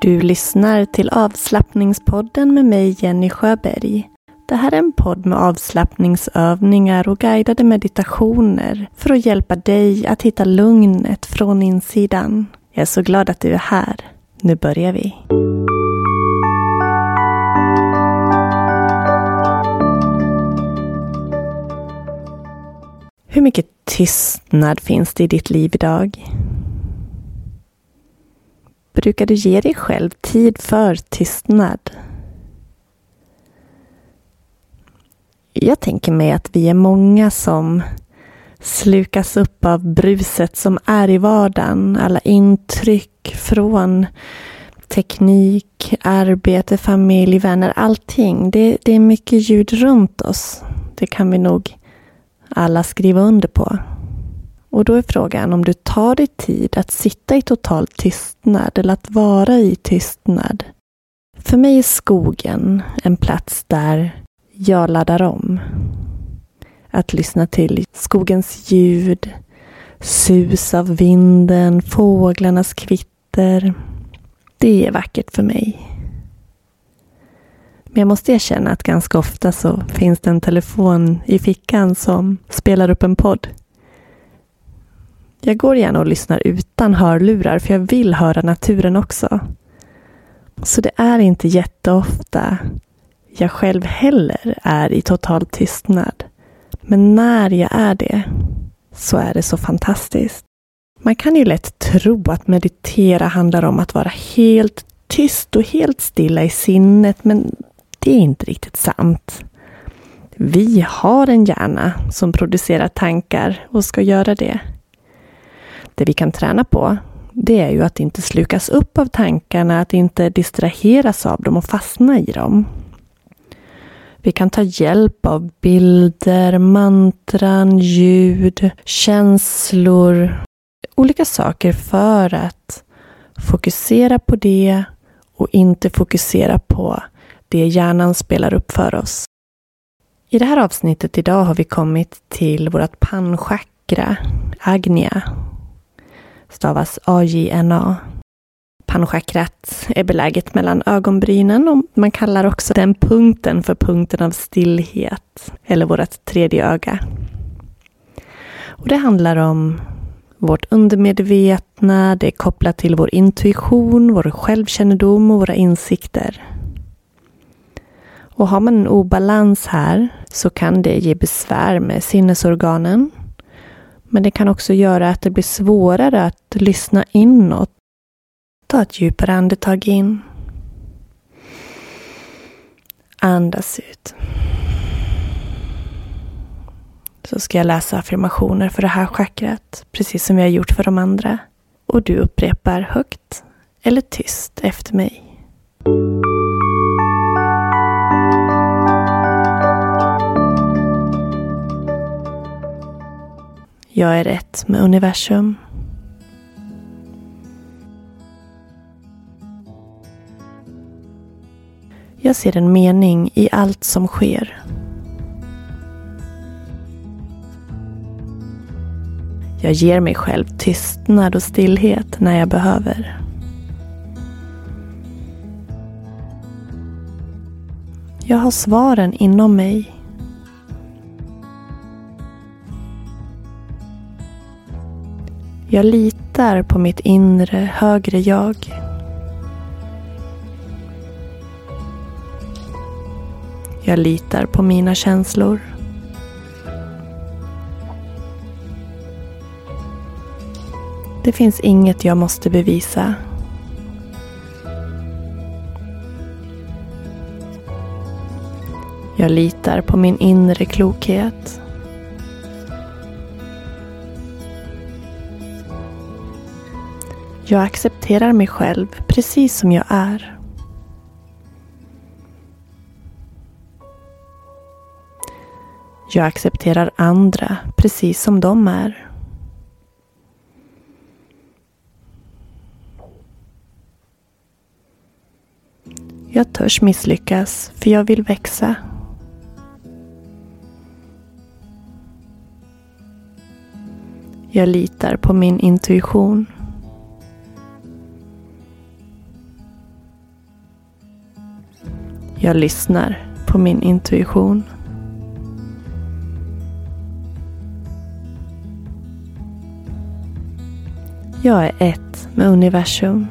Du lyssnar till avslappningspodden med mig Jenny Sjöberg. Det här är en podd med avslappningsövningar och guidade meditationer för att hjälpa dig att hitta lugnet från insidan. Jag är så glad att du är här. Nu börjar vi. Hur mycket tystnad finns det i ditt liv idag? Brukar du ge dig själv tid för tystnad? Jag tänker mig att vi är många som slukas upp av bruset som är i vardagen. Alla intryck från teknik, arbete, familj, vänner, allting. Det, det är mycket ljud runt oss. Det kan vi nog alla skriva under på. Och då är frågan om du tar dig tid att sitta i total tystnad eller att vara i tystnad. För mig är skogen en plats där jag laddar om. Att lyssna till skogens ljud, sus av vinden, fåglarnas kvitter. Det är vackert för mig. Men jag måste erkänna att ganska ofta så finns det en telefon i fickan som spelar upp en podd. Jag går gärna och lyssnar utan hörlurar för jag vill höra naturen också. Så det är inte jätteofta jag själv heller är i total tystnad. Men när jag är det så är det så fantastiskt. Man kan ju lätt tro att meditera handlar om att vara helt tyst och helt stilla i sinnet, men det är inte riktigt sant. Vi har en hjärna som producerar tankar och ska göra det. Det vi kan träna på, det är ju att inte slukas upp av tankarna, att inte distraheras av dem och fastna i dem. Vi kan ta hjälp av bilder, mantran, ljud, känslor, olika saker för att fokusera på det och inte fokusera på det hjärnan spelar upp för oss. I det här avsnittet idag har vi kommit till vårt pannchakra, agnia, stavas AJNA. Pannchakrat är beläget mellan ögonbrynen och man kallar också den punkten för punkten av stillhet, eller vårt tredje öga. Och det handlar om vårt undermedvetna, det är kopplat till vår intuition, vår självkännedom och våra insikter. Och har man en obalans här så kan det ge besvär med sinnesorganen men det kan också göra att det blir svårare att lyssna inåt. Ta ett djupare andetag in. Andas ut. Så ska jag läsa affirmationer för det här chakrat, precis som jag gjort för de andra. Och du upprepar högt eller tyst efter mig. Jag är ett med universum. Jag ser en mening i allt som sker. Jag ger mig själv tystnad och stillhet när jag behöver. Jag har svaren inom mig. Jag litar på mitt inre högre jag. Jag litar på mina känslor. Det finns inget jag måste bevisa. Jag litar på min inre klokhet. Jag accepterar mig själv precis som jag är. Jag accepterar andra precis som de är. Jag törs misslyckas för jag vill växa. Jag litar på min intuition. Jag lyssnar på min intuition. Jag är ett med universum.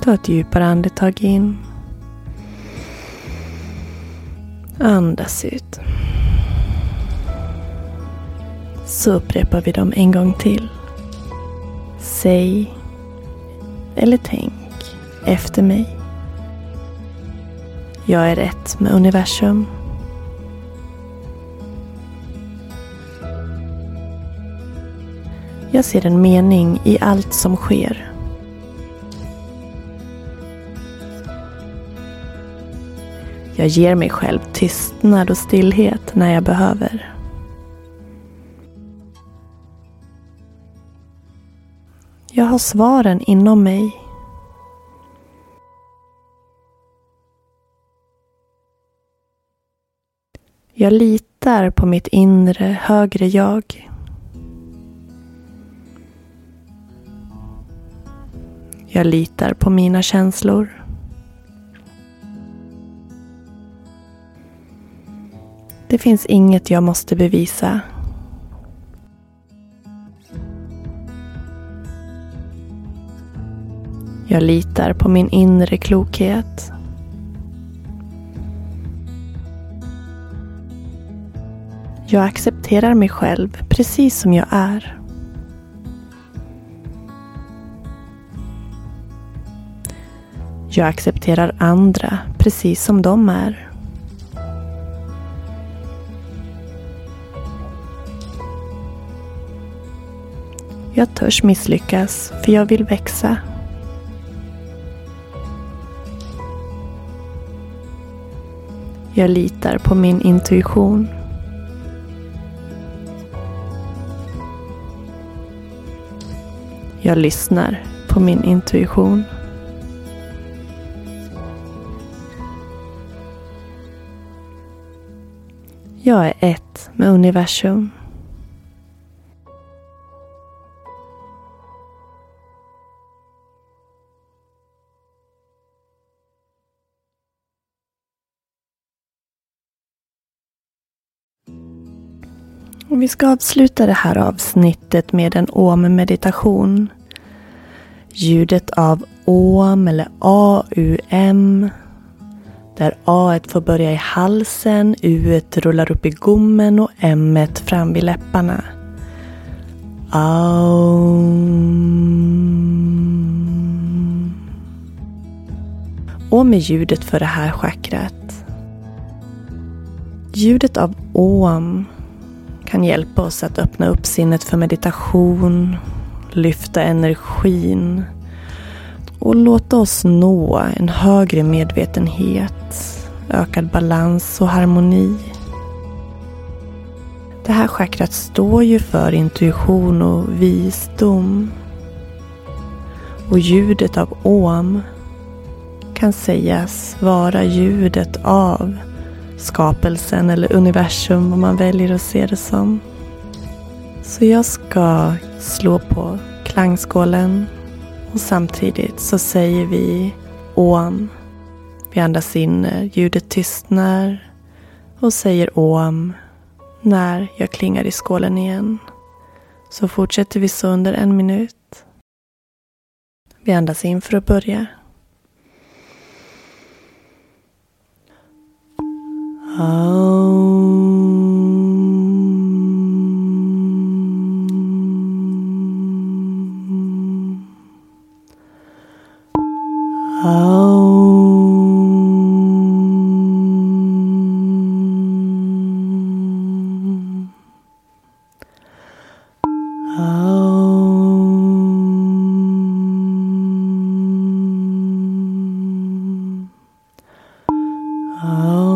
Ta ett djupare andetag in. Andas ut. Så upprepar vi dem en gång till. Säg eller tänk efter mig. Jag är ett med universum. Jag ser en mening i allt som sker. Jag ger mig själv tystnad och stillhet när jag behöver. Jag har svaren inom mig. Jag litar på mitt inre högre jag. Jag litar på mina känslor. Det finns inget jag måste bevisa. Jag litar på min inre klokhet. Jag accepterar mig själv precis som jag är. Jag accepterar andra precis som de är. Jag törs misslyckas för jag vill växa. Jag litar på min intuition. Jag lyssnar på min intuition. Jag är ett med universum. Och vi ska avsluta det här avsnittet med en OM-meditation. Ljudet av OM eller AUM. Där A får börja i halsen, U rullar upp i gommen och M fram vid läpparna. Aum. Och med ljudet för det här chakrat. Ljudet av OM kan hjälpa oss att öppna upp sinnet för meditation, lyfta energin och låta oss nå en högre medvetenhet, ökad balans och harmoni. Det här chakrat står ju för intuition och visdom. Och ljudet av om kan sägas vara ljudet av skapelsen eller universum om man väljer att se det som. Så jag ska slå på klangskålen och samtidigt så säger vi Om. Vi andas in eh, ljudet tystnar och säger Om när jag klingar i skålen igen. Så fortsätter vi så under en minut. Vi andas in för att börja. Aum. Aum. Aum. Oh.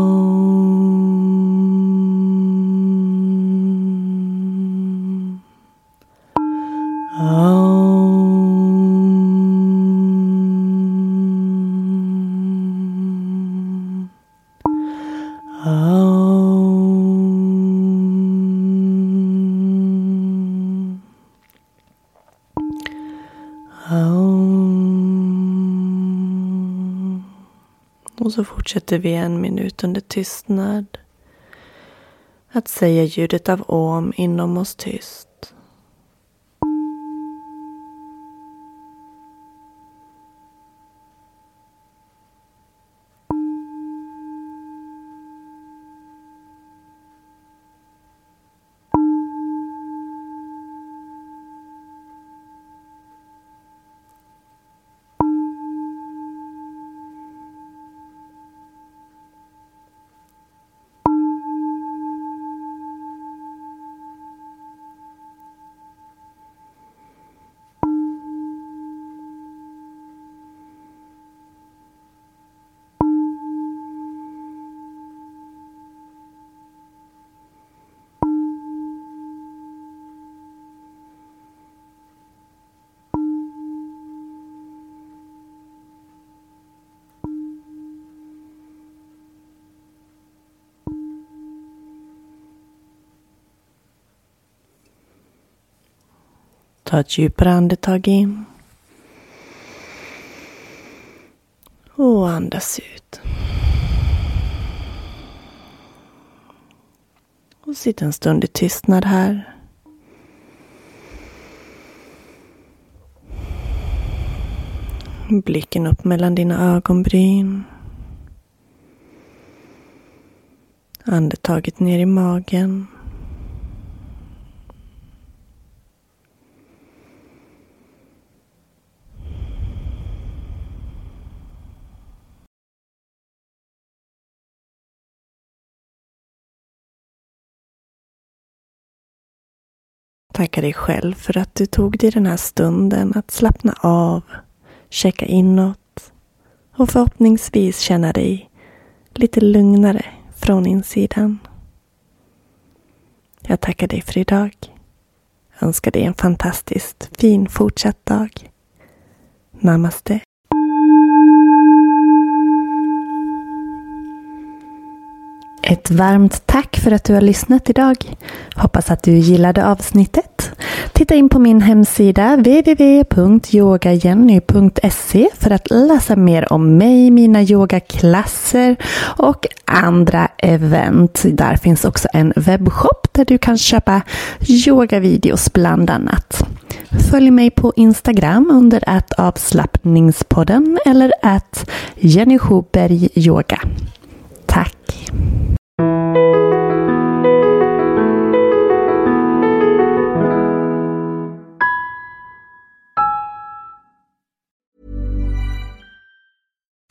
Och så fortsätter vi en minut under tystnad. Att säga ljudet av om inom oss tyst. Ta ett djupare andetag in. Och andas ut. Och sitt en stund i tystnad här. Blicken upp mellan dina ögonbryn. Andetaget ner i magen. Tacka dig själv för att du tog dig den här stunden att slappna av, checka inåt och förhoppningsvis känna dig lite lugnare från insidan. Jag tackar dig för idag. önskar dig en fantastiskt fin fortsatt dag. Namaste. Ett varmt tack för att du har lyssnat idag. Hoppas att du gillade avsnittet. Titta in på min hemsida www.yogajenny.se för att läsa mer om mig, mina yogaklasser och andra event. Där finns också en webbshop där du kan köpa yogavideos bland annat. Följ mig på Instagram under att avslappningspodden eller att Jenny Schuberg Yoga. Tack!